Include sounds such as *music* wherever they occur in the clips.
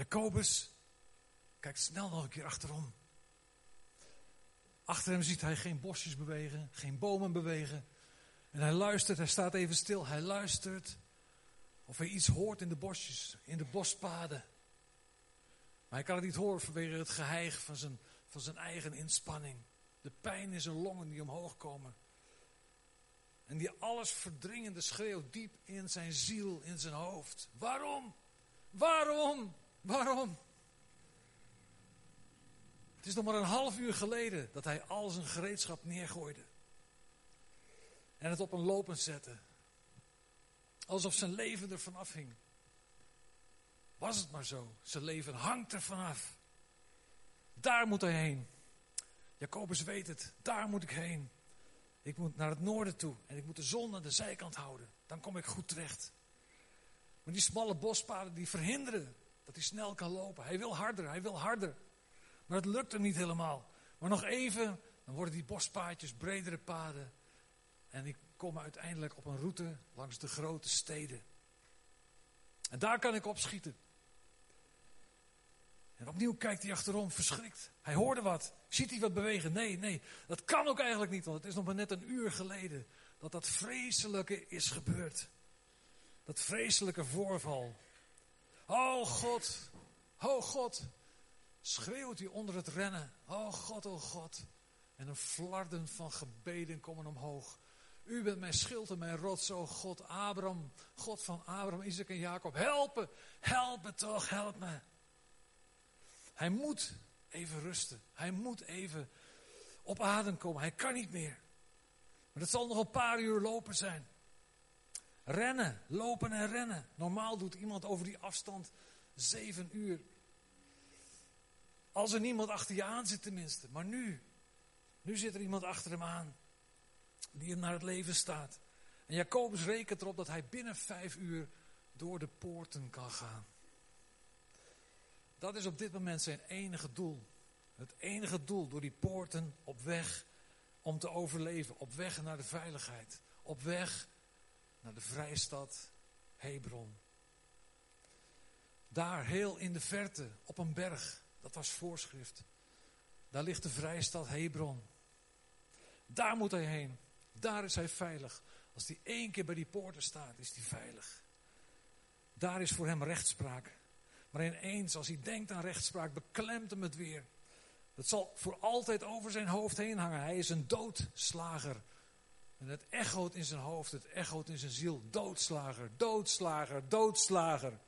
Jacobus kijkt snel nog een keer achterom. Achter hem ziet hij geen bosjes bewegen, geen bomen bewegen. En hij luistert, hij staat even stil, hij luistert of hij iets hoort in de bosjes, in de bospaden. Maar hij kan het niet horen vanwege het geheig van zijn, van zijn eigen inspanning. De pijn in zijn longen die omhoog komen. En die alles verdringende schreeuw diep in zijn ziel, in zijn hoofd. Waarom? Waarom? Waarom? Het is nog maar een half uur geleden dat hij al zijn gereedschap neergooide. En het op een lopend zette. Alsof zijn leven ervan afhing. Was het maar zo. Zijn leven hangt er vanaf. Daar moet hij heen. Jacobus weet het. Daar moet ik heen. Ik moet naar het noorden toe. En ik moet de zon aan de zijkant houden. Dan kom ik goed terecht. Maar die smalle bospaden die verhinderen dat hij snel kan lopen. Hij wil harder, hij wil harder. Maar het lukt hem niet helemaal. Maar nog even, dan worden die bospaadjes bredere paden. En ik kom uiteindelijk op een route langs de grote steden. En daar kan ik opschieten. En opnieuw kijkt hij achterom, verschrikt. Hij hoorde wat. Ziet hij wat bewegen? Nee, nee. Dat kan ook eigenlijk niet, want het is nog maar net een uur geleden dat dat vreselijke is gebeurd. Dat vreselijke voorval. Oh God, oh God, schreeuwt hij onder het rennen. Oh God, oh God. En een flarden van gebeden komen omhoog. U bent mijn schild en mijn rots, oh God, Abraham, God van Abraham, Isaac en Jacob. Helpen, helpen toch, help me. Hij moet even rusten. Hij moet even op adem komen. Hij kan niet meer. Maar het zal nog een paar uur lopen zijn. Rennen, lopen en rennen. Normaal doet iemand over die afstand zeven uur. Als er niemand achter je aan zit tenminste. Maar nu, nu zit er iemand achter hem aan. Die hem naar het leven staat. En Jacobus rekent erop dat hij binnen vijf uur door de poorten kan gaan. Dat is op dit moment zijn enige doel. Het enige doel door die poorten op weg om te overleven. Op weg naar de veiligheid. Op weg naar de vrijstad Hebron. Daar heel in de verte op een berg. Dat was voorschrift. Daar ligt de vrijstad Hebron. Daar moet hij heen. Daar is hij veilig. Als hij één keer bij die poorten staat, is hij veilig. Daar is voor hem rechtspraak. Maar ineens, als hij denkt aan rechtspraak, beklemt hem het weer. Dat zal voor altijd over zijn hoofd heen hangen. Hij is een doodslager. En het echoot in zijn hoofd, het echoot in zijn ziel. Doodslager, doodslager, doodslager.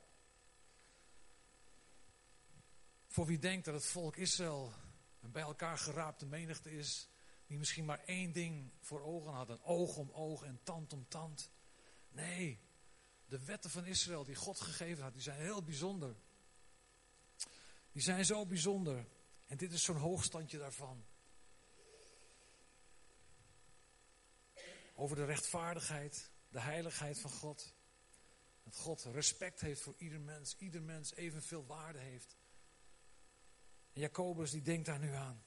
Voor wie denkt dat het volk Israël een bij elkaar geraapte menigte is, die misschien maar één ding voor ogen hadden: oog om oog en tand om tand. Nee, de wetten van Israël die God gegeven had, die zijn heel bijzonder. Die zijn zo bijzonder. En dit is zo'n hoogstandje daarvan. Over de rechtvaardigheid, de heiligheid van God. Dat God respect heeft voor ieder mens, ieder mens evenveel waarde heeft. Jacobus die denkt daar nu aan.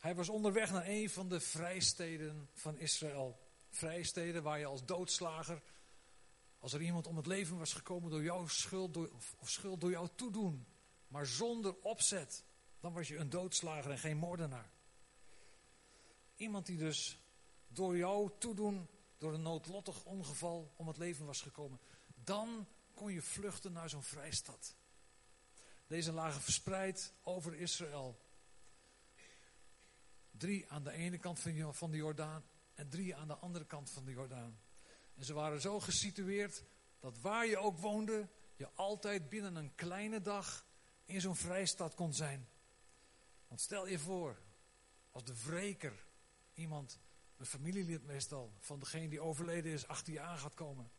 Hij was onderweg naar een van de vrijsteden van Israël. Vrijsteden waar je als doodslager, als er iemand om het leven was gekomen door jouw schuld door, of, of schuld door jouw toedoen, maar zonder opzet, dan was je een doodslager en geen moordenaar. Iemand die dus door jouw toedoen, door een noodlottig ongeval om het leven was gekomen, dan kon je vluchten naar zo'n vrijstad. Deze lagen verspreid over Israël. Drie aan de ene kant van de Jordaan en drie aan de andere kant van de Jordaan. En ze waren zo gesitueerd dat waar je ook woonde, je altijd binnen een kleine dag in zo'n vrijstad kon zijn. Want stel je voor, als de wreker, iemand, een familielid meestal, van degene die overleden is, achter je aan gaat komen.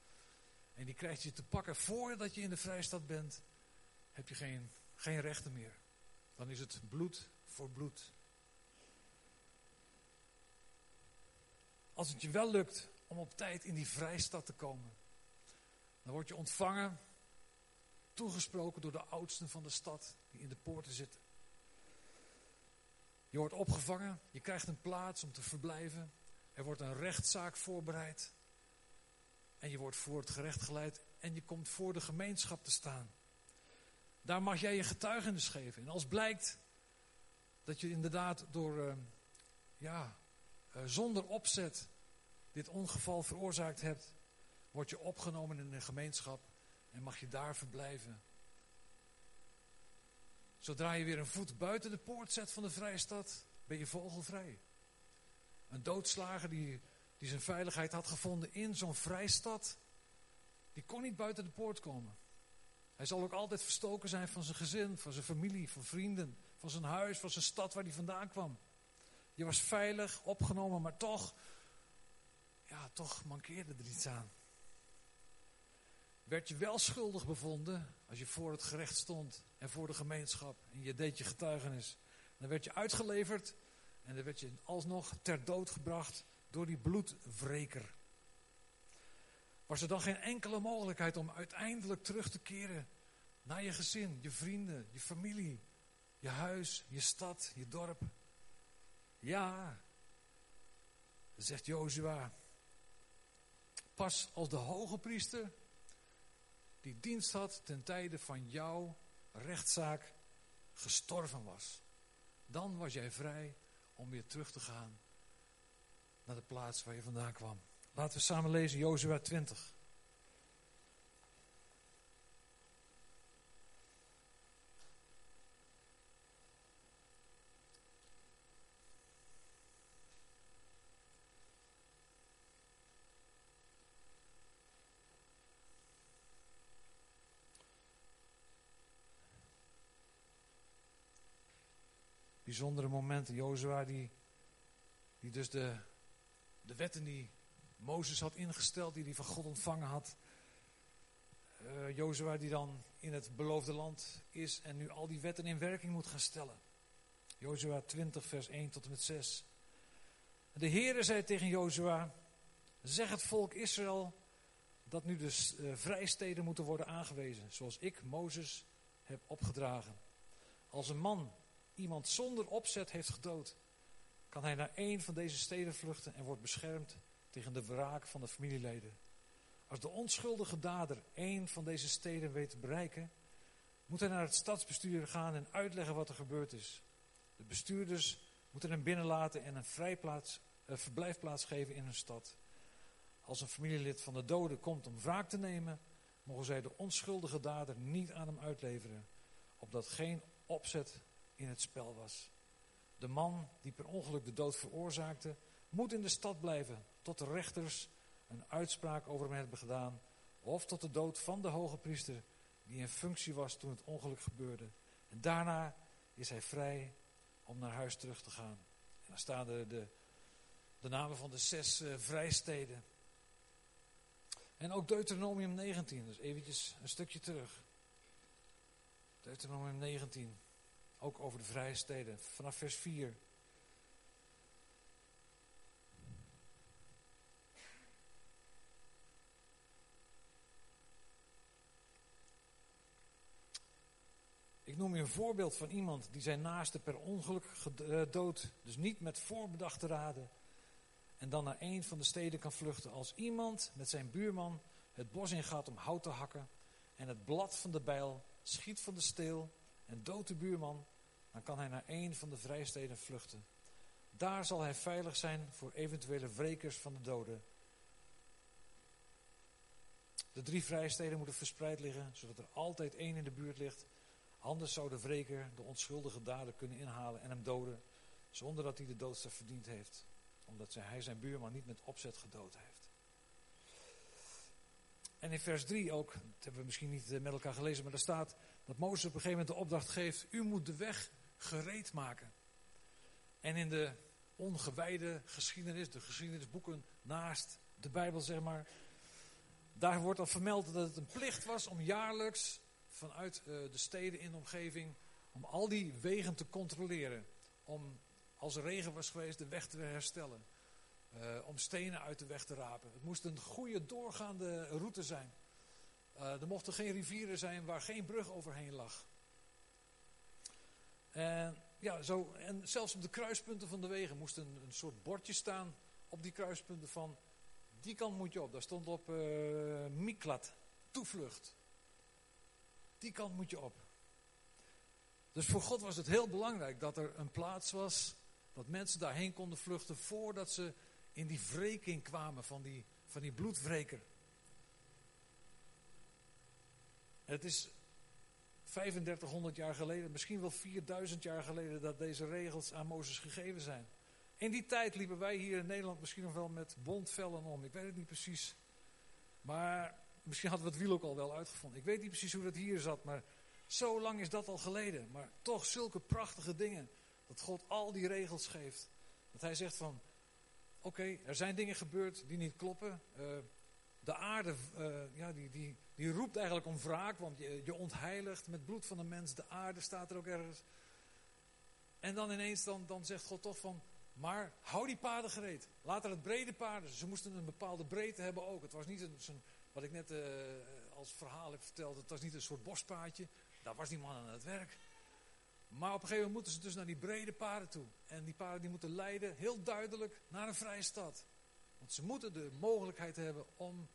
En die krijgt je te pakken voordat je in de vrijstad bent, heb je geen, geen rechten meer. Dan is het bloed voor bloed. Als het je wel lukt om op tijd in die vrijstad te komen, dan word je ontvangen toegesproken door de oudsten van de stad die in de poorten zitten. Je wordt opgevangen, je krijgt een plaats om te verblijven. Er wordt een rechtszaak voorbereid. En je wordt voor het gerecht geleid en je komt voor de gemeenschap te staan. Daar mag jij je getuigenis geven. En als blijkt dat je inderdaad door, uh, ja, uh, zonder opzet dit ongeval veroorzaakt hebt, word je opgenomen in een gemeenschap en mag je daar verblijven. Zodra je weer een voet buiten de poort zet van de vrije stad, ben je vogelvrij. Een doodslager die, die zijn veiligheid had gevonden in zo'n vrijstad, die kon niet buiten de poort komen. Hij zal ook altijd verstoken zijn van zijn gezin, van zijn familie, van vrienden, van zijn huis, van zijn stad waar hij vandaan kwam. Je was veilig, opgenomen, maar toch, ja, toch mankeerde er iets aan. Werd je wel schuldig bevonden als je voor het gerecht stond en voor de gemeenschap en je deed je getuigenis. Dan werd je uitgeleverd en dan werd je alsnog ter dood gebracht door die bloedwreker. Was er dan geen enkele mogelijkheid om uiteindelijk terug te keren naar je gezin, je vrienden, je familie, je huis, je stad, je dorp? Ja, zegt Jozua. Pas als de hoge priester die dienst had ten tijde van jouw rechtszaak gestorven was. Dan was jij vrij om weer terug te gaan naar de plaats waar je vandaan kwam. Laten we samen lezen Jozua 20. Bijzondere momenten. Jozua die, die dus de, de wetten die Mozes had ingesteld, die hij van God ontvangen had. Uh, Jozua die dan in het beloofde land is en nu al die wetten in werking moet gaan stellen. Jozua 20 vers 1 tot en met 6. De Heere zei tegen Jozua, zeg het volk Israël dat nu de uh, vrijsteden moeten worden aangewezen, zoals ik Mozes heb opgedragen. Als een man iemand zonder opzet heeft gedood, kan hij naar een van deze steden vluchten en wordt beschermd tegen de wraak van de familieleden. Als de onschuldige dader een van deze steden weet te bereiken, moet hij naar het stadsbestuur gaan en uitleggen wat er gebeurd is. De bestuurders moeten hem binnenlaten en een vrijplaats, verblijfplaats geven in hun stad. Als een familielid van de dode komt om wraak te nemen, mogen zij de onschuldige dader niet aan hem uitleveren, opdat geen opzet in het spel was. De man die per ongeluk de dood veroorzaakte, moet in de stad blijven tot de rechters een uitspraak over hem hebben gedaan, of tot de dood van de hoge priester die in functie was toen het ongeluk gebeurde. En daarna is hij vrij om naar huis terug te gaan. En dan staan de, de namen van de zes uh, vrijsteden. En ook Deuteronomium 19, dus eventjes een stukje terug. Deuteronomium 19. Ook over de vrije steden. Vanaf vers 4. Ik noem je een voorbeeld van iemand die zijn naaste per ongeluk eh, dus niet met voorbedachte raden, en dan naar een van de steden kan vluchten. Als iemand met zijn buurman het bos ingaat om hout te hakken en het blad van de bijl schiet van de steel en doodt de buurman, dan kan hij naar een van de vrijsteden vluchten. Daar zal hij veilig zijn voor eventuele wrekers van de doden. De drie vrijsteden moeten verspreid liggen, zodat er altijd één in de buurt ligt. Anders zou de wreker de onschuldige dader kunnen inhalen en hem doden, zonder dat hij de doodstraf verdiend heeft. Omdat hij zijn buurman niet met opzet gedood heeft. En in vers 3 ook, dat hebben we misschien niet eh, met elkaar gelezen, maar daar staat dat Mozes op een gegeven moment de opdracht geeft: U moet de weg gereed maken. En in de ongewijde geschiedenis, de geschiedenisboeken naast de Bijbel zeg maar, daar wordt al vermeld dat het een plicht was om jaarlijks vanuit uh, de steden in de omgeving, om al die wegen te controleren. Om als er regen was geweest de weg te herstellen. Uh, om stenen uit de weg te rapen. Het moest een goede doorgaande route zijn. Uh, er mochten geen rivieren zijn waar geen brug overheen lag. En, ja, zo, en zelfs op de kruispunten van de wegen moest een, een soort bordje staan op die kruispunten van die kant moet je op. Daar stond op uh, Miklat, toevlucht. Die kant moet je op. Dus voor God was het heel belangrijk dat er een plaats was, dat mensen daarheen konden vluchten voordat ze in die wreking kwamen van die, van die bloedwreker. Het is 3500 jaar geleden, misschien wel 4000 jaar geleden, dat deze regels aan Mozes gegeven zijn. In die tijd liepen wij hier in Nederland misschien nog wel met bondvellen om. Ik weet het niet precies. Maar misschien hadden we het wiel ook al wel uitgevonden. Ik weet niet precies hoe dat hier zat, maar zo lang is dat al geleden. Maar toch zulke prachtige dingen. Dat God al die regels geeft. Dat hij zegt van, oké, er zijn dingen gebeurd die niet kloppen. Uh, de aarde, uh, ja, die, die, die roept eigenlijk om wraak, want je, je ontheiligt met bloed van de mens. De aarde staat er ook ergens. En dan ineens dan, dan zegt God toch van, maar hou die paden gereed. Later het brede paden. Ze moesten een bepaalde breedte hebben ook. Het was niet een, wat ik net uh, als verhaal heb verteld. Het was niet een soort bospaadje. Daar was die man aan het werk. Maar op een gegeven moment moeten ze dus naar die brede paden toe. En die paden die moeten leiden heel duidelijk naar een vrije stad. Want ze moeten de mogelijkheid hebben om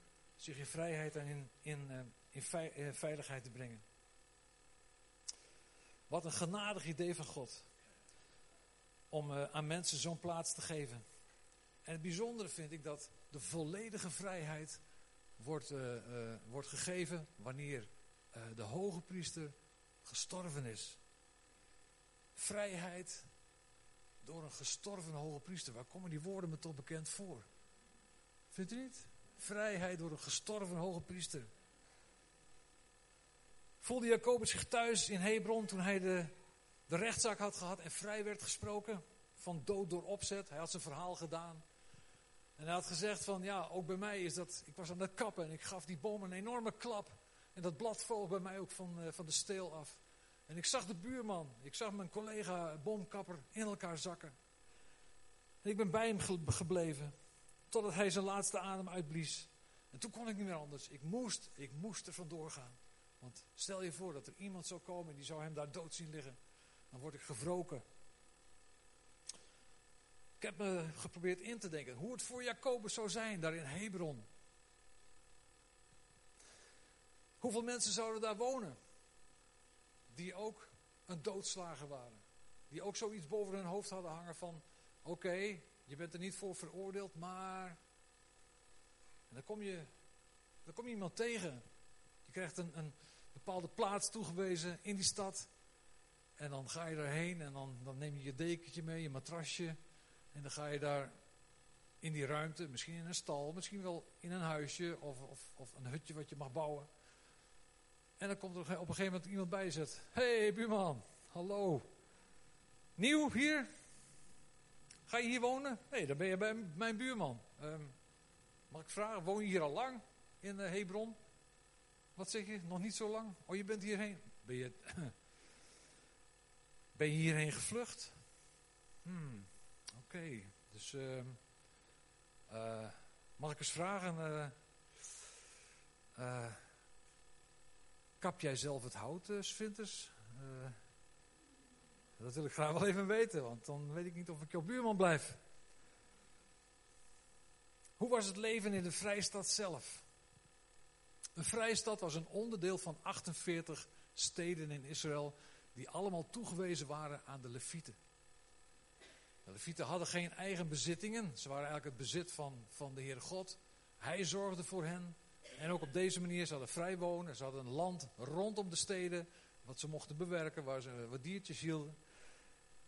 zich in vrijheid en in, in, uh, in uh, veiligheid te brengen. Wat een genadig idee van God om uh, aan mensen zo'n plaats te geven. En het bijzondere vind ik dat de volledige vrijheid wordt, wordt gegeven wanneer de hoge priester gestorven is. Vrijheid door een gestorven hoge priester. Waar komen die woorden me toch bekend voor? Vindt u niet? Vrijheid door een gestorven hoge priester. Voelde Jacobus zich thuis in Hebron toen hij de de rechtszaak had gehad en vrij werd gesproken van dood door opzet. Hij had zijn verhaal gedaan. En hij had gezegd van ja, ook bij mij is dat, ik was aan het kappen en ik gaf die boom een enorme klap. En dat blad vloog bij mij ook van, uh, van de steel af. En ik zag de buurman, ik zag mijn collega boomkapper in elkaar zakken. En ik ben bij hem ge gebleven, totdat hij zijn laatste adem uitblies. En toen kon ik niet meer anders. Ik moest, ik moest er vandoor gaan. Want stel je voor dat er iemand zou komen en die zou hem daar dood zien liggen dan word ik gewroken. Ik heb me geprobeerd in te denken hoe het voor Jacobus zou zijn daar in Hebron. Hoeveel mensen zouden daar wonen? Die ook een doodslager waren. Die ook zoiets boven hun hoofd hadden hangen van: oké, je bent er niet voor veroordeeld, maar. En dan kom je, dan kom je iemand tegen. Je krijgt een, een bepaalde plaats toegewezen in die stad. En dan ga je erheen en dan, dan neem je je dekentje mee, je matrasje. En dan ga je daar in die ruimte, misschien in een stal, misschien wel in een huisje of, of, of een hutje wat je mag bouwen. En dan komt er op een gegeven moment iemand bij je zegt, hey, buurman, hallo. Nieuw hier? Ga je hier wonen? Nee, dan ben je bij mijn buurman. Um, mag ik vragen, woon je hier al lang in uh, Hebron? Wat zeg je, nog niet zo lang? Oh, je bent hierheen. Ben je... *clears throat* Ben je hierheen gevlucht? Hmm, oké. Dus uh, uh, mag ik eens vragen, uh, kap jij zelf het hout, Svinters? Dat wil ik graag wel even weten, want dan weet ik niet of ik jouw buurman blijf. Hoe was het leven in de Vrijstad zelf? Een Vrijstad was een onderdeel van 48 steden in Israël die allemaal toegewezen waren aan de Levieten. De Levieten hadden geen eigen bezittingen. Ze waren eigenlijk het bezit van, van de Heere God. Hij zorgde voor hen. En ook op deze manier, ze hadden vrij wonen. Ze hadden een land rondom de steden. Wat ze mochten bewerken, waar ze wat diertjes hielden.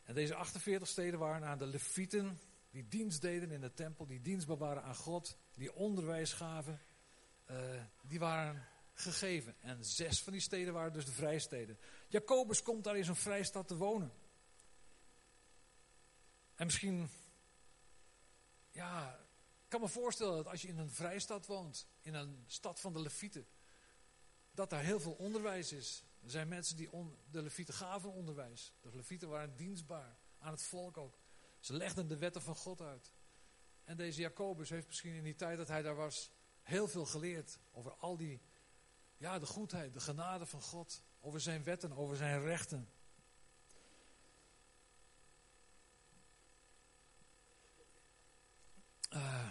En deze 48 steden waren aan de Levieten. Die dienst deden in de tempel. Die dienstbaar waren aan God. Die onderwijs gaven. Uh, die waren gegeven. En zes van die steden waren dus de vrijsteden. Jacobus komt daar in zo'n vrijstad te wonen. En misschien, ja, ik kan me voorstellen dat als je in een vrijstad woont, in een stad van de Levieten, dat daar heel veel onderwijs is. Er zijn mensen die de Levieten gaven onderwijs. De Levieten waren dienstbaar aan het volk ook. Ze legden de wetten van God uit. En deze Jacobus heeft misschien in die tijd dat hij daar was heel veel geleerd over al die ja, de goedheid, de genade van God. Over zijn wetten, over zijn rechten. Uh,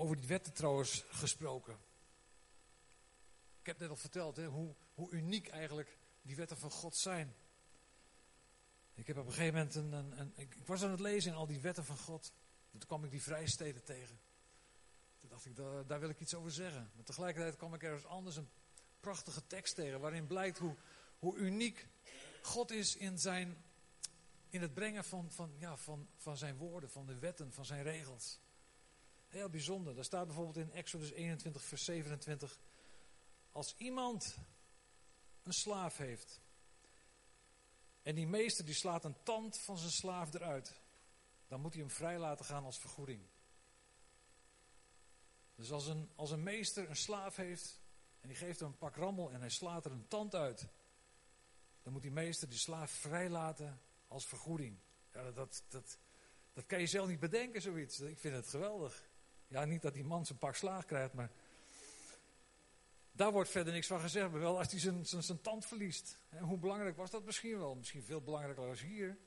over die wetten trouwens gesproken. Ik heb net al verteld hè, hoe, hoe uniek eigenlijk die wetten van God zijn. Ik heb op een gegeven moment een, een, ik was aan het lezen in al die wetten van God. En toen kwam ik die vrijsteden tegen. Toen dacht ik, daar, daar wil ik iets over zeggen. Maar tegelijkertijd kwam ik ergens anders een prachtige tekst tegen. Waarin blijkt hoe, hoe uniek God is in, zijn, in het brengen van, van, ja, van, van zijn woorden, van de wetten, van zijn regels. Heel bijzonder. Daar staat bijvoorbeeld in Exodus 21, vers 27. Als iemand een slaaf heeft. En die meester die slaat een tand van zijn slaaf eruit. Dan moet hij hem vrij laten gaan als vergoeding. Dus als een, als een meester een slaaf heeft. En die geeft hem een pak rammel en hij slaat er een tand uit. Dan moet die meester die slaaf vrij laten als vergoeding. Ja, dat, dat, dat kan je zelf niet bedenken, zoiets. Ik vind het geweldig. Ja, niet dat die man zijn pak slaag krijgt, maar daar wordt verder niks van gezegd. Maar wel als hij zijn, zijn, zijn tand verliest. En hoe belangrijk was dat misschien wel? Misschien veel belangrijker als hier.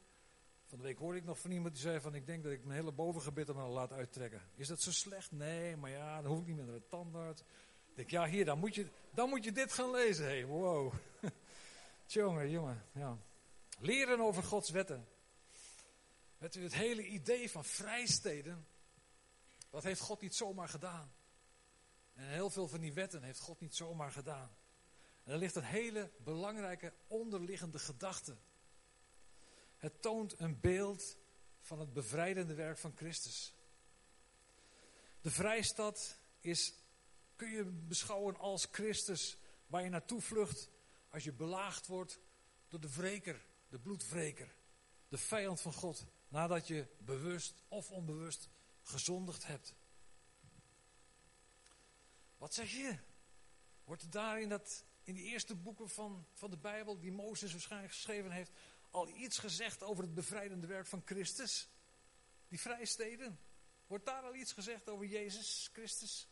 Van de week hoorde ik nog van iemand die zei van ik denk dat ik mijn hele bovengebit er laat uittrekken. Is dat zo slecht? Nee, maar ja, dan hoef ik niet meer naar de tandarts. Ik denk, ja hier, dan moet je, dan moet je dit gaan lezen. Hey, wow. *laughs* Tjonge, jongen, ja. Leren over Gods wetten. Het hele idee van vrijsteden, dat heeft God niet zomaar gedaan. En heel veel van die wetten heeft God niet zomaar gedaan. En er ligt een hele belangrijke onderliggende gedachte. Het toont een beeld van het bevrijdende werk van Christus. De vrijstad is, kun je beschouwen als Christus, waar je naartoe vlucht als je belaagd wordt door de wreker, de bloedwreker, de vijand van God, nadat je bewust of onbewust gezondigd hebt. Wat zeg je? Wordt er daar in, dat, in die eerste boeken van, van de Bijbel, die Mozes waarschijnlijk geschreven heeft, al iets gezegd over het bevrijdende werk van Christus? Die vrijsteden? Wordt daar al iets gezegd over Jezus Christus?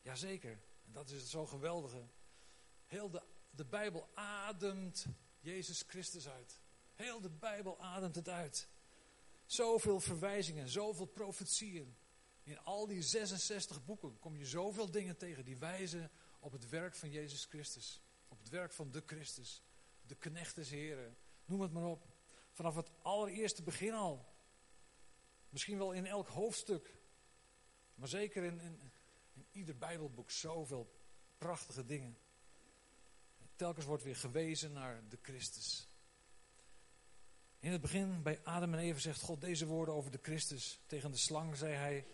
Jazeker. En dat is het zo geweldige. Heel de, de Bijbel ademt Jezus Christus uit. Heel de Bijbel ademt het uit. Zoveel verwijzingen, zoveel profetieën. In al die 66 boeken kom je zoveel dingen tegen die wijzen op het werk van Jezus Christus. Op het werk van de Christus. De knecht des Heren. Noem het maar op. Vanaf het allereerste begin al. Misschien wel in elk hoofdstuk. Maar zeker in, in, in ieder Bijbelboek zoveel prachtige dingen. Telkens wordt weer gewezen naar de Christus. In het begin bij Adam en Eva zegt God deze woorden over de Christus. Tegen de slang zei hij,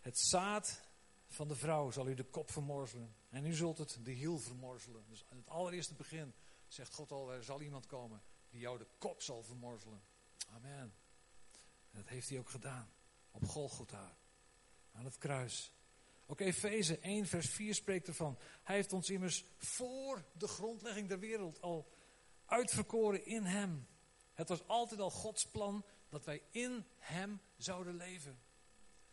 het zaad van de vrouw zal u de kop vermorzelen. En u zult het de hiel vermorzelen. Dus in het allereerste begin zegt God al, er zal iemand komen die jou de kop zal vermorzelen. Amen. En dat heeft hij ook gedaan. Op Golgotha. Aan het kruis. Ook Efeze 1 vers 4 spreekt ervan. Hij heeft ons immers voor de grondlegging der wereld al uitverkoren in hem. Het was altijd al Gods plan dat wij in hem zouden leven.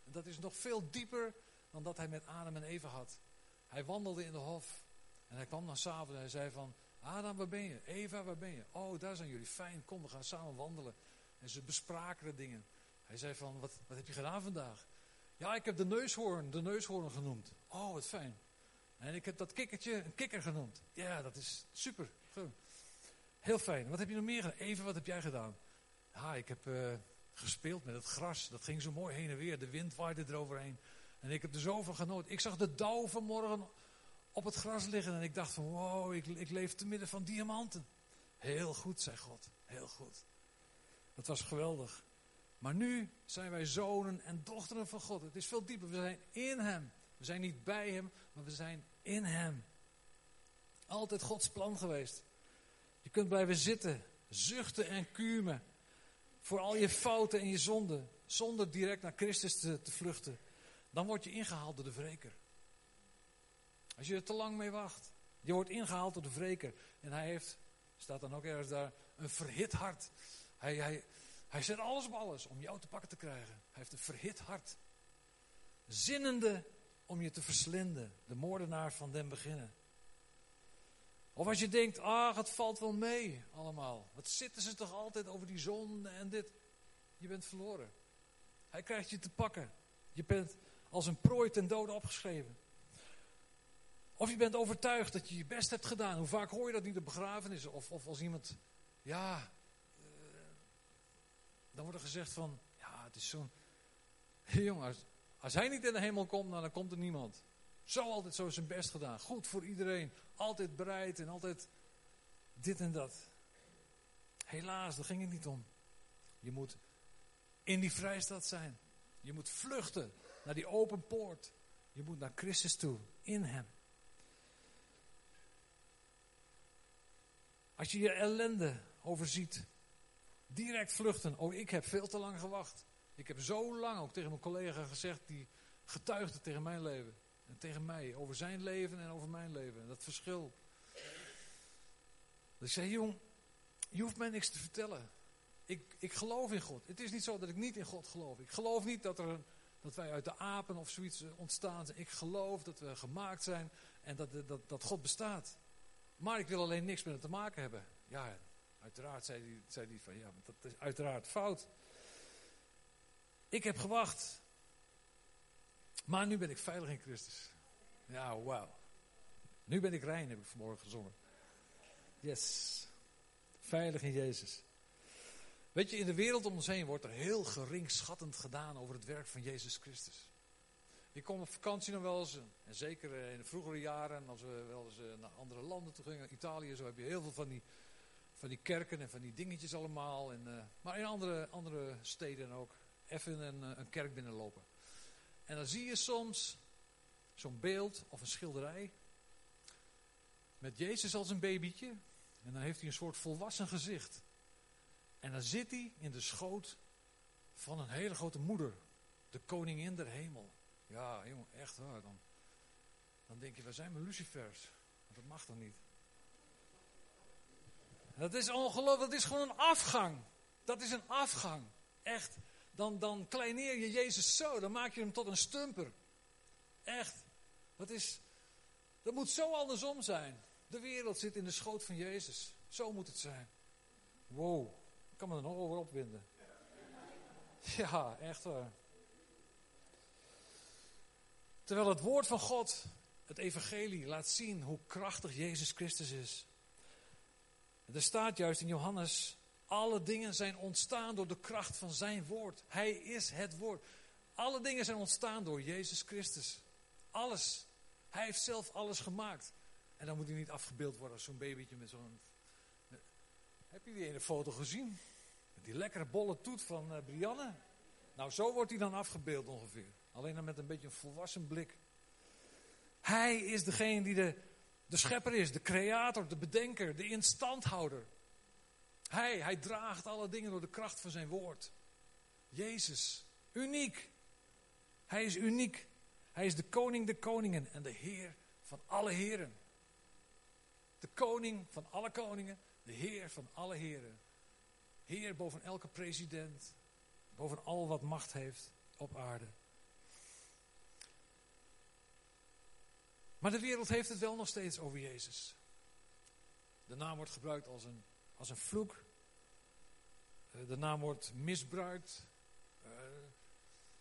En dat is nog veel dieper dan dat hij met Adam en Eva had. Hij wandelde in de hof. En hij kwam dan s'avonds en hij zei van... Adam, waar ben je? Eva, waar ben je? Oh, daar zijn jullie. Fijn, kom, we gaan samen wandelen. En ze bespraken de dingen. Hij zei van, wat, wat heb je gedaan vandaag? Ja, ik heb de neushoorn, de neushoorn genoemd. Oh, wat fijn. En ik heb dat kikkertje een kikker genoemd. Ja, dat is super. Heel fijn. Wat heb je nog meer gedaan? Even, wat heb jij gedaan? Ja, ik heb uh, gespeeld met het gras. Dat ging zo mooi heen en weer. De wind waaide eroverheen. En ik heb er zoveel genoten. Ik zag de dauw vanmorgen op het gras liggen. En ik dacht van, wow, ik, ik leef te midden van diamanten. Heel goed, zei God. Heel goed. Dat was geweldig. Maar nu zijn wij zonen en dochteren van God. Het is veel dieper. We zijn in Hem. We zijn niet bij Hem, maar we zijn in Hem. Altijd Gods plan geweest. Je kunt blijven zitten, zuchten en kumen. Voor al je fouten en je zonden. Zonder direct naar Christus te, te vluchten. Dan word je ingehaald door de wreker. Als je er te lang mee wacht. Je wordt ingehaald door de wreker. En hij heeft, staat dan ook ergens daar, een verhit hart. Hij, hij, hij zet alles op alles om jou te pakken te krijgen. Hij heeft een verhit hart. Zinnende om je te verslinden. De moordenaar van den beginnen. Of als je denkt, ah, het valt wel mee allemaal. Wat zitten ze toch altijd over die zonde en dit. Je bent verloren. Hij krijgt je te pakken. Je bent als een prooi ten dode opgeschreven. Of je bent overtuigd dat je je best hebt gedaan. Hoe vaak hoor je dat niet op begrafenissen? Of, of als iemand, ja, uh, dan wordt er gezegd van, ja, het is zo'n, *laughs* jongen, als, als, hij niet in de hemel komt, nou, dan komt er niemand. Zo altijd zo zijn best gedaan. Goed voor iedereen. Altijd bereid en altijd dit en dat. Helaas, daar ging het niet om. Je moet in die vrijstad zijn. Je moet vluchten naar die open poort. Je moet naar Christus toe, in Hem. Als je je ellende overziet, direct vluchten. Oh, ik heb veel te lang gewacht. Ik heb zo lang ook tegen mijn collega gezegd, die getuigde tegen mijn leven. En tegen mij, over zijn leven en over mijn leven. En dat verschil. Dus ik zei, jong, je hoeft mij niks te vertellen. Ik, ik geloof in God. Het is niet zo dat ik niet in God geloof. Ik geloof niet dat, er dat wij uit de apen of zoiets eh, ontstaan. Ik geloof dat we gemaakt zijn en dat, dat, dat God bestaat. Maar ik wil alleen niks met hem te maken hebben. Ja, uiteraard zei hij, zei hij van ja, dat is uiteraard fout. Ik heb gewacht. Maar nu ben ik veilig in Christus. Ja, wauw. Nu ben ik rein, heb ik vanmorgen gezongen. Yes. Veilig in Jezus. Weet je, in de wereld om ons heen wordt er heel geringschattend gedaan over het werk van Jezus Christus. Ik kom op vakantie nog wel eens, en zeker eh, in de vroegere jaren, als we wel eens eh, naar andere landen toe gingen, Italië, zo heb je heel veel van die, van die kerken en van die dingetjes allemaal. En, uh, maar in andere, andere steden ook, even een, een kerk binnenlopen. En dan zie je soms zo'n beeld of een schilderij met Jezus als een babytje. En dan heeft hij een soort volwassen gezicht. En dan zit hij in de schoot van een hele grote moeder, de koningin der hemel. Ja, jongen, echt waar. Dan, dan denk je, waar zijn mijn lucifers? dat mag dan niet. Dat is ongelooflijk, dat is gewoon een afgang. Dat is een afgang. Echt. Dan, dan kleineer je Jezus zo, dan maak je hem tot een stumper. Echt. Dat, is, dat moet zo andersom zijn. De wereld zit in de schoot van Jezus. Zo moet het zijn. Wow, ik kan me er nog over opwinden. *laughs* Ja, echt waar. Terwijl het woord van God, het evangelie, laat zien hoe krachtig Jezus Christus is. Er staat juist in Johannes, alle dingen zijn ontstaan door de kracht van zijn woord. Hij is het woord. Alle dingen zijn ontstaan door Jezus Christus. Alles. Hij heeft zelf alles gemaakt. En dan moet hij niet afgebeeld worden als zo'n babytje met zo'n... Heb je die ene foto gezien? Met die lekkere bolle toet van uh, Brianne. Nou, zo wordt hij dan afgebeeld ongeveer. Alleen dan met een beetje een volwassen blik. Hij is degene die de, de schepper is, de creator, de bedenker, de instandhouder. Hij, hij draagt alle dingen door de kracht van zijn woord. Jezus, uniek. Hij is uniek. Hij is de koning de koningen en de heer van alle heren. De koning van alle koningen, de heer van alle heren. Heer boven elke president, boven al wat macht heeft op aarde. Maar de wereld heeft het wel nog steeds over Jezus. De naam wordt gebruikt als een, als een vloek. Eh, de naam wordt misbruikt. Uh,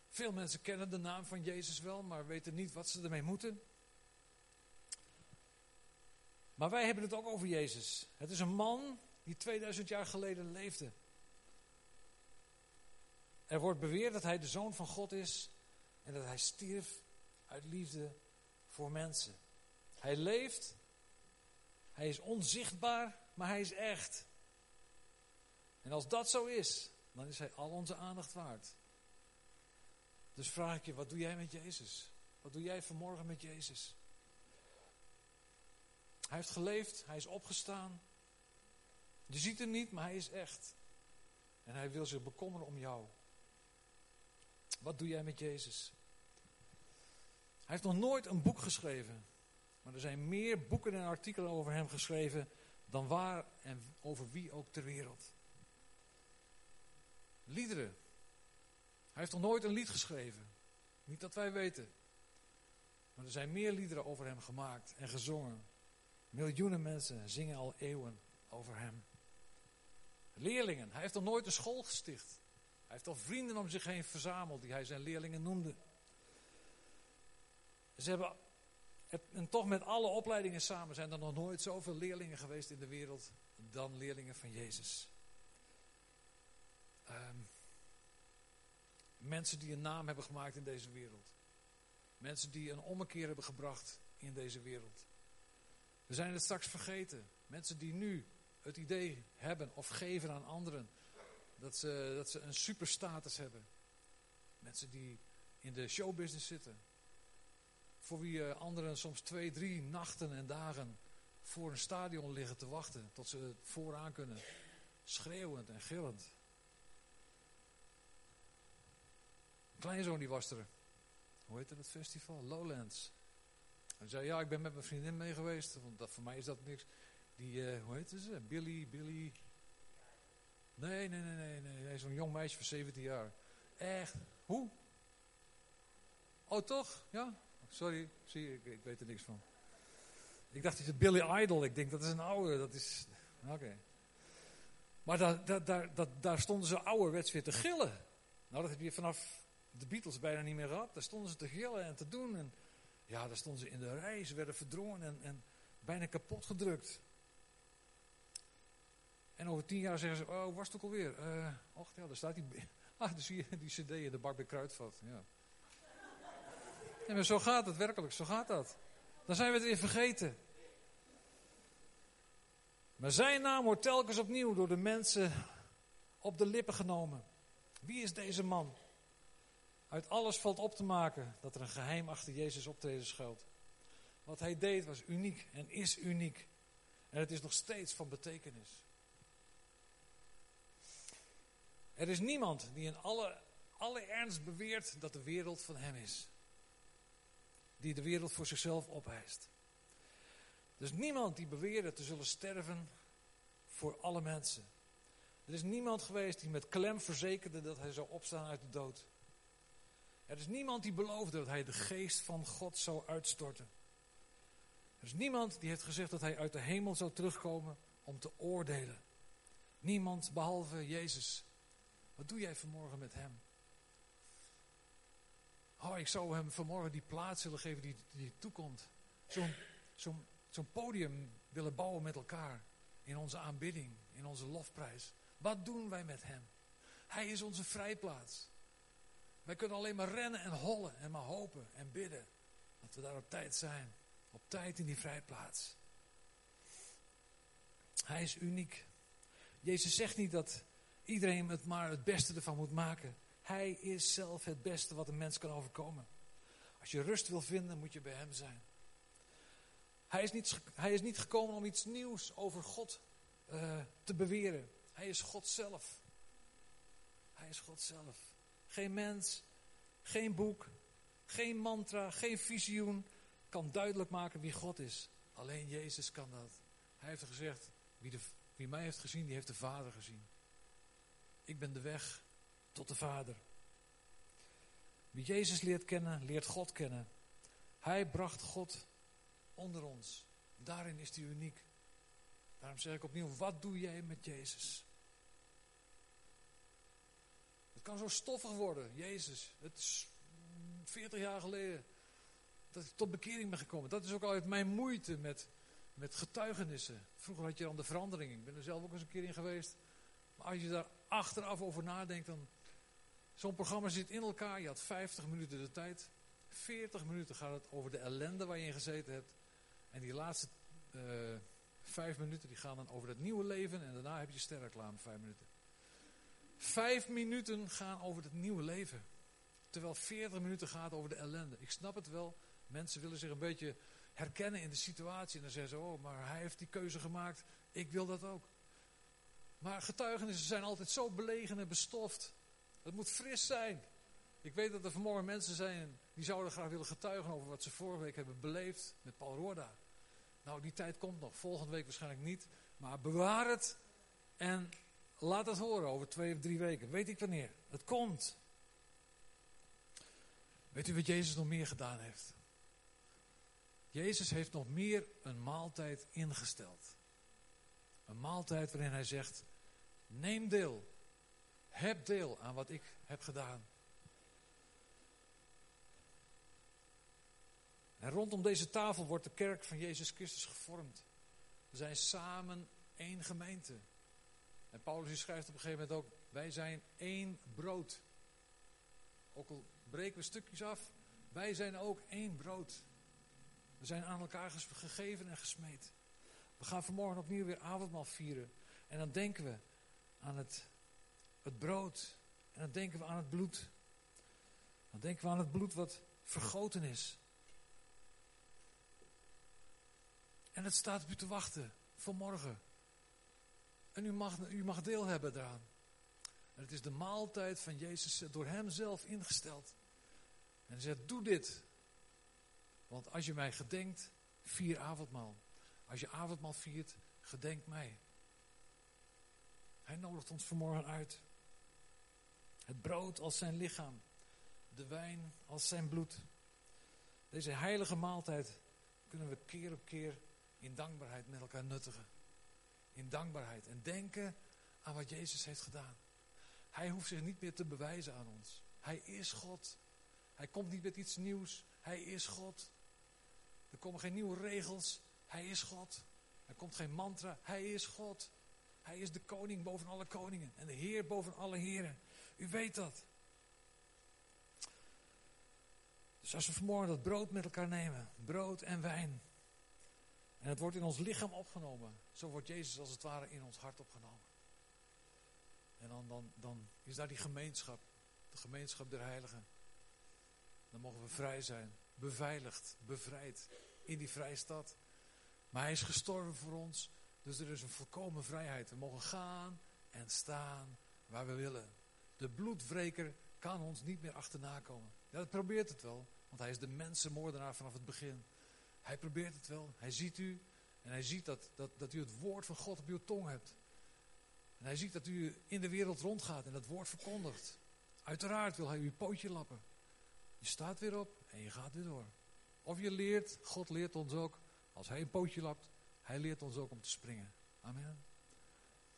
veel mensen kennen de naam van Jezus wel, maar weten niet wat ze ermee moeten. Maar wij hebben het ook over Jezus. Het is een man die 2000 jaar geleden leefde. Er wordt beweerd dat hij de zoon van God is en dat hij stierf uit liefde voor mensen. Hij leeft, hij is onzichtbaar, maar hij is echt. En als dat zo is, dan is hij al onze aandacht waard. Dus vraag ik je, wat doe jij met Jezus? Wat doe jij vanmorgen met Jezus? Hij heeft geleefd, hij is opgestaan. Je ziet hem niet, maar hij is echt. En hij wil zich bekommeren om jou. Wat doe jij met Jezus? Hij heeft nog nooit een boek geschreven. Maar er zijn meer boeken en artikelen over hem geschreven dan waar en over wie ook ter wereld. Liederen. Hij heeft nog nooit een lied geschreven. Niet dat wij weten. Maar er zijn meer liederen over hem gemaakt en gezongen. Miljoenen mensen zingen al eeuwen over hem. Leerlingen. Hij heeft nog nooit een school gesticht. Hij heeft al vrienden om zich heen verzameld die hij zijn leerlingen noemde. Ze hebben En toch met alle opleidingen samen zijn er nog nooit zoveel leerlingen geweest in de wereld dan leerlingen van Jezus. Ehm, mensen die een naam hebben gemaakt in deze wereld. Mensen die een ommekeer hebben gebracht in deze wereld. We zijn het straks vergeten. Mensen die nu het idee hebben of geven aan anderen dat ze, dat ze een superstatus hebben. Mensen die in de showbusiness zitten. Voor wie eh, anderen soms twee, drie nachten en dagen voor een stadion liggen te wachten. Tot ze vooraan kunnen. Schreeuwend en gillend. Een kleinzoon die was er. Hoe heette het festival? Lowlands. Hij zei, ja, ik ben met mijn vriendin mee geweest. Want dat, voor mij is dat niks. Die, uh, hoe heet ze? Billy, Billy. Nee, nee, nee, nee. nee. nee Zo'n jong meisje van 17 jaar. Echt. Hoe? Oh, toch? Ja? Sorry, zie ik, ik weet er niks van. Ik dacht, is Billy Idol. Ik denk, dat is een oude. Dat is... Oké. Maar daar, daar, daar, daar stonden ze ouderwets weer te gillen. Nou, dat heb je vanaf de Beatles bijna niet meer gehad. Daar stonden ze te gillen en te doen. En ja, daar stonden ze in de rij. Ze werden verdrongen en, en bijna kapot gedrukt. En over tien jaar zeggen ze, oh, was het ook alweer? Uh, och, daar staat die, *laughs* ah, zie je die cd in de bak bij Kruidvat. Ja. maar zo gaat het werkelijk, zo gaat dat. Dan zijn we het weer vergeten. Maar zijn naam wordt telkens opnieuw door de mensen op de lippen genomen. Wie is deze man? Uit alles valt op te maken dat er een geheim achter Jezus optreden schuilt. Wat hij deed was uniek en is uniek. En het is nog steeds van betekenis. Er is niemand die in alle, alle ernst beweert dat de wereld van hem is. Die de wereld voor zichzelf opeist. Er is niemand die beweerde te zullen sterven voor alle mensen. Er is niemand geweest die met klem verzekerde dat hij zou opstaan uit de dood. Er is niemand die beloofde dat hij de geest van God zou uitstorten. Er is niemand die heeft gezegd dat hij uit de hemel zou terugkomen om te oordelen. Niemand behalve Jezus. Wat doe jij vanmorgen met hem? Oh, ik zou hem vanmorgen die plaats willen geven die, die toekomt. Zo'n zo'n podium willen bouwen met elkaar. In onze aanbidding, in onze lofprijs. Wat doen wij met hem? Hij is onze vrijplaats. Wij kunnen alleen maar rennen en hollen en maar hopen en bidden. Dat we daar op tijd zijn. Op tijd in die vrijplaats. Hij is uniek. Jezus zegt niet dat iedereen het maar het beste ervan moet maken. Hij is zelf het beste wat een mens kan overkomen. Als je rust wil vinden, moet je bij hem zijn. Hij is niet, hij is niet gekomen om iets nieuws over God uh, te beweren. Hij is God zelf. Hij is God zelf. Geen mens, geen boek, geen mantra, geen visioen kan duidelijk maken wie God is. Alleen Jezus kan dat. Hij heeft gezegd, wie, de, wie mij heeft gezien, die heeft de Vader gezien. Ik ben de weg tot de Vader. Wie Jezus leert kennen, leert God kennen. Hij bracht God onder ons. Daarin is hij uniek. Daarom zeg ik opnieuw, wat doe jij met Jezus? Kan zo stoffig worden, Jezus. Het is 40 jaar geleden dat ik tot bekering ben gekomen. Dat is ook altijd mijn moeite met, met getuigenissen. Vroeger had je dan de verandering. Ik ben er zelf ook eens een keer in geweest. Maar als je daar achteraf over nadenkt, dan... Zo'n programma zit in elkaar. Je had 50 minuten de tijd. 40 minuten gaat het over de ellende waar je in gezeten hebt. En die laatste uh, vijf minuten die gaan dan over het nieuwe leven. En daarna heb je sterreclame, vijf minuten. Vijf minuten gaan over het nieuwe leven. Terwijl 40 minuten gaat over de ellende. Ik snap het wel. Mensen willen zich een beetje herkennen in de situatie. En dan zeggen ze, oh, maar hij heeft die keuze gemaakt. Ik wil dat ook. Maar getuigenissen zijn altijd zo belegen en bestoft. Het moet fris zijn. Ik weet dat er vanmorgen mensen zijn die zouden graag willen getuigen over wat ze vorige week hebben beleefd met Paul Roorda. Nou, die tijd komt nog. Volgende week waarschijnlijk niet. Maar bewaar het en laat het horen over twee of drie weken. Weet ik wanneer. Het komt. Weet u wat Jezus nog meer gedaan heeft? Jezus heeft nog meer een maaltijd ingesteld. Een maaltijd waarin hij zegt: Neem deel. Heb deel aan wat ik heb gedaan. En rondom deze tafel wordt de kerk van Jezus Christus gevormd. We zijn samen één gemeente. En Paulus schrijft op een gegeven moment ook, wij zijn één brood. Ook al breken we stukjes af, wij zijn ook één brood. We zijn aan elkaar gegeven en gesmeed. We gaan vanmorgen opnieuw weer avondmaal vieren. En dan denken we aan het, het brood. En dan denken we aan het bloed. Dan denken we aan het bloed wat vergoten is. En het staat op u te wachten vanmorgen. En u mag, u mag deel hebben daaraan. En het is de maaltijd van Jezus door hem zelf ingesteld. En hij zegt, doe dit. Want als je mij gedenkt, vier avondmaal. Als je avondmaal viert, gedenk mij. Hij nodigt ons vanmorgen uit. Het brood als zijn lichaam. De wijn als zijn bloed. Deze heilige maaltijd kunnen we keer op keer in dankbaarheid met elkaar nuttigen. In dankbaarheid. En denken aan wat Jezus heeft gedaan. Hij hoeft zich niet meer te bewijzen aan ons. Hij is God. Hij komt niet met iets nieuws. Hij is God. Er komen geen nieuwe regels. Hij is God. Er komt geen mantra. Hij is God. Hij is de koning boven alle koningen. En de heer boven alle heren. U weet dat. Dus als we vanmorgen dat brood met elkaar nemen. Brood en wijn. En het wordt in ons lichaam opgenomen. Zo wordt Jezus als het ware in ons hart opgenomen. En dan, dan, dan is daar die gemeenschap. De gemeenschap der heiligen. Dan mogen we vrij zijn. Beveiligd, bevrijd. In die vrije stad. Maar hij is gestorven voor ons. Dus er is een volkomen vrijheid. We mogen gaan en staan waar we willen. De bloedwreker kan ons niet meer achterna komen. Ja, dat probeert het wel. Want hij is de mensenmoordenaar vanaf het begin. Hij probeert het wel. Hij ziet u. En hij ziet dat, dat, dat u het woord van God op uw tong hebt. En hij ziet dat u in de wereld rondgaat en dat woord verkondigt. Uiteraard wil hij uw pootje lappen. Je staat weer op en je gaat weer door. Of je leert, God leert ons ook, als hij een pootje lapt, hij leert ons ook om te springen. Amen.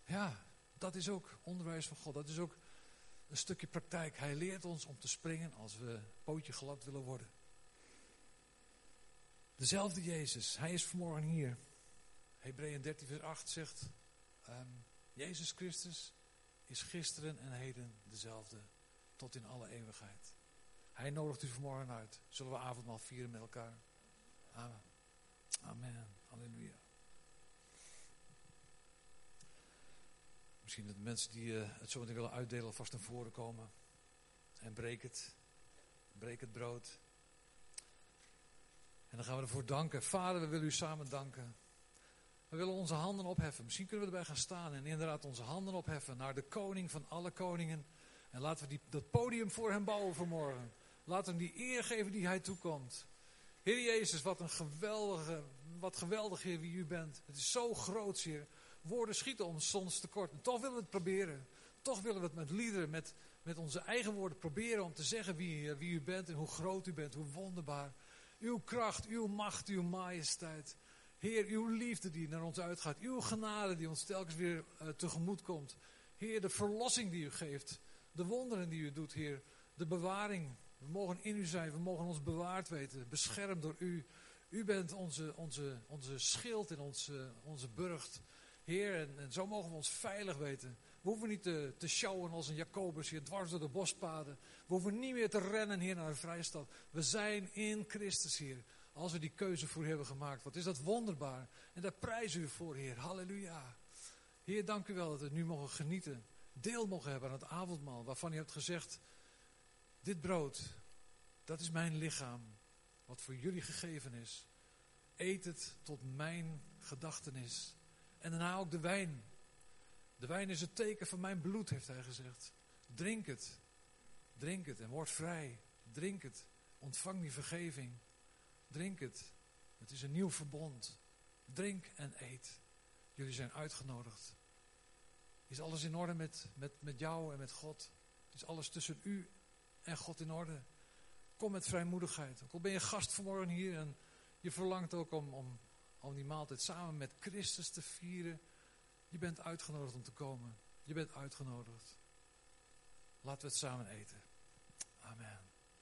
Ja, dat is ook onderwijs van God. Dat is ook een stukje praktijk. Hij leert ons om te springen als we pootje gelapt willen worden. Dezelfde Jezus, hij is vanmorgen hier. Hebreeën 13 vers 8 zegt, um, Jezus Christus is gisteren en heden dezelfde, tot in alle eeuwigheid. Hij nodigt u vanmorgen uit. Zullen we avondmaal vieren met elkaar? Amen. Amen. Halleluja. Misschien dat de mensen die uh, het zo meteen willen uitdelen vast naar voren komen. En breek het. Breek het brood. En dan gaan we ervoor danken. Vader, we willen u samen danken. We willen onze handen opheffen. Misschien kunnen we erbij gaan staan en inderdaad onze handen opheffen naar de koning van alle koningen. En laten we die, dat podium voor hem bouwen vanmorgen. Laten we hem die eer geven die hij toekomt. Heer Jezus, wat een geweldige, wat geweldig Heer wie u bent. Het is zo groot, Heer. Woorden schieten ons soms tekort. En toch willen we het proberen. Toch willen we het met liederen, met, met onze eigen woorden proberen om te zeggen wie, wie u bent en hoe groot u bent, hoe wonderbaar. Uw kracht, uw macht, uw majesteit. Heer, uw liefde die naar ons uitgaat. Uw genade die ons telkens weer uh, tegemoet komt. Heer, de verlossing die u geeft. De wonderen die u doet, Heer. De bewaring. We mogen in u zijn. We mogen ons bewaard weten. Beschermd door u. U bent onze, onze, onze schild en onze, onze burcht. Heer, en, zo mogen we ons veilig weten. We hoeven niet te, te sjouwen als een Jacobus hier dwars door de bospaden. We hoeven niet meer te rennen hier naar de vrije stad. We zijn in Christus, Heer. Als we die keuze voor hebben gemaakt. Wat is dat wonderbaar. En daar prijzen u voor, Heer. Halleluja. Heer, dank u wel dat we nu mogen genieten. Deel mogen hebben aan het avondmaal. Waarvan u hebt gezegd. Dit brood, dat is mijn lichaam. Wat voor jullie gegeven is. Eet het tot mijn gedachtenis. En daarna ook de wijn. De wijn is het teken van mijn bloed, heeft hij gezegd. Drink het. Drink het en word vrij. Drink het. Ontvang die vergeving. Drink het. Het is een nieuw verbond. Drink en eet. Jullie zijn uitgenodigd. Is alles in orde met, met, met jou en met God? Is alles tussen u en God in orde? Kom met vrijmoedigheid. Ook al ben je gast vanmorgen hier en je verlangt ook om, om, om die maaltijd samen met Christus te vieren. Je bent uitgenodigd om te komen. Je bent uitgenodigd. Laten we het samen eten. Amen.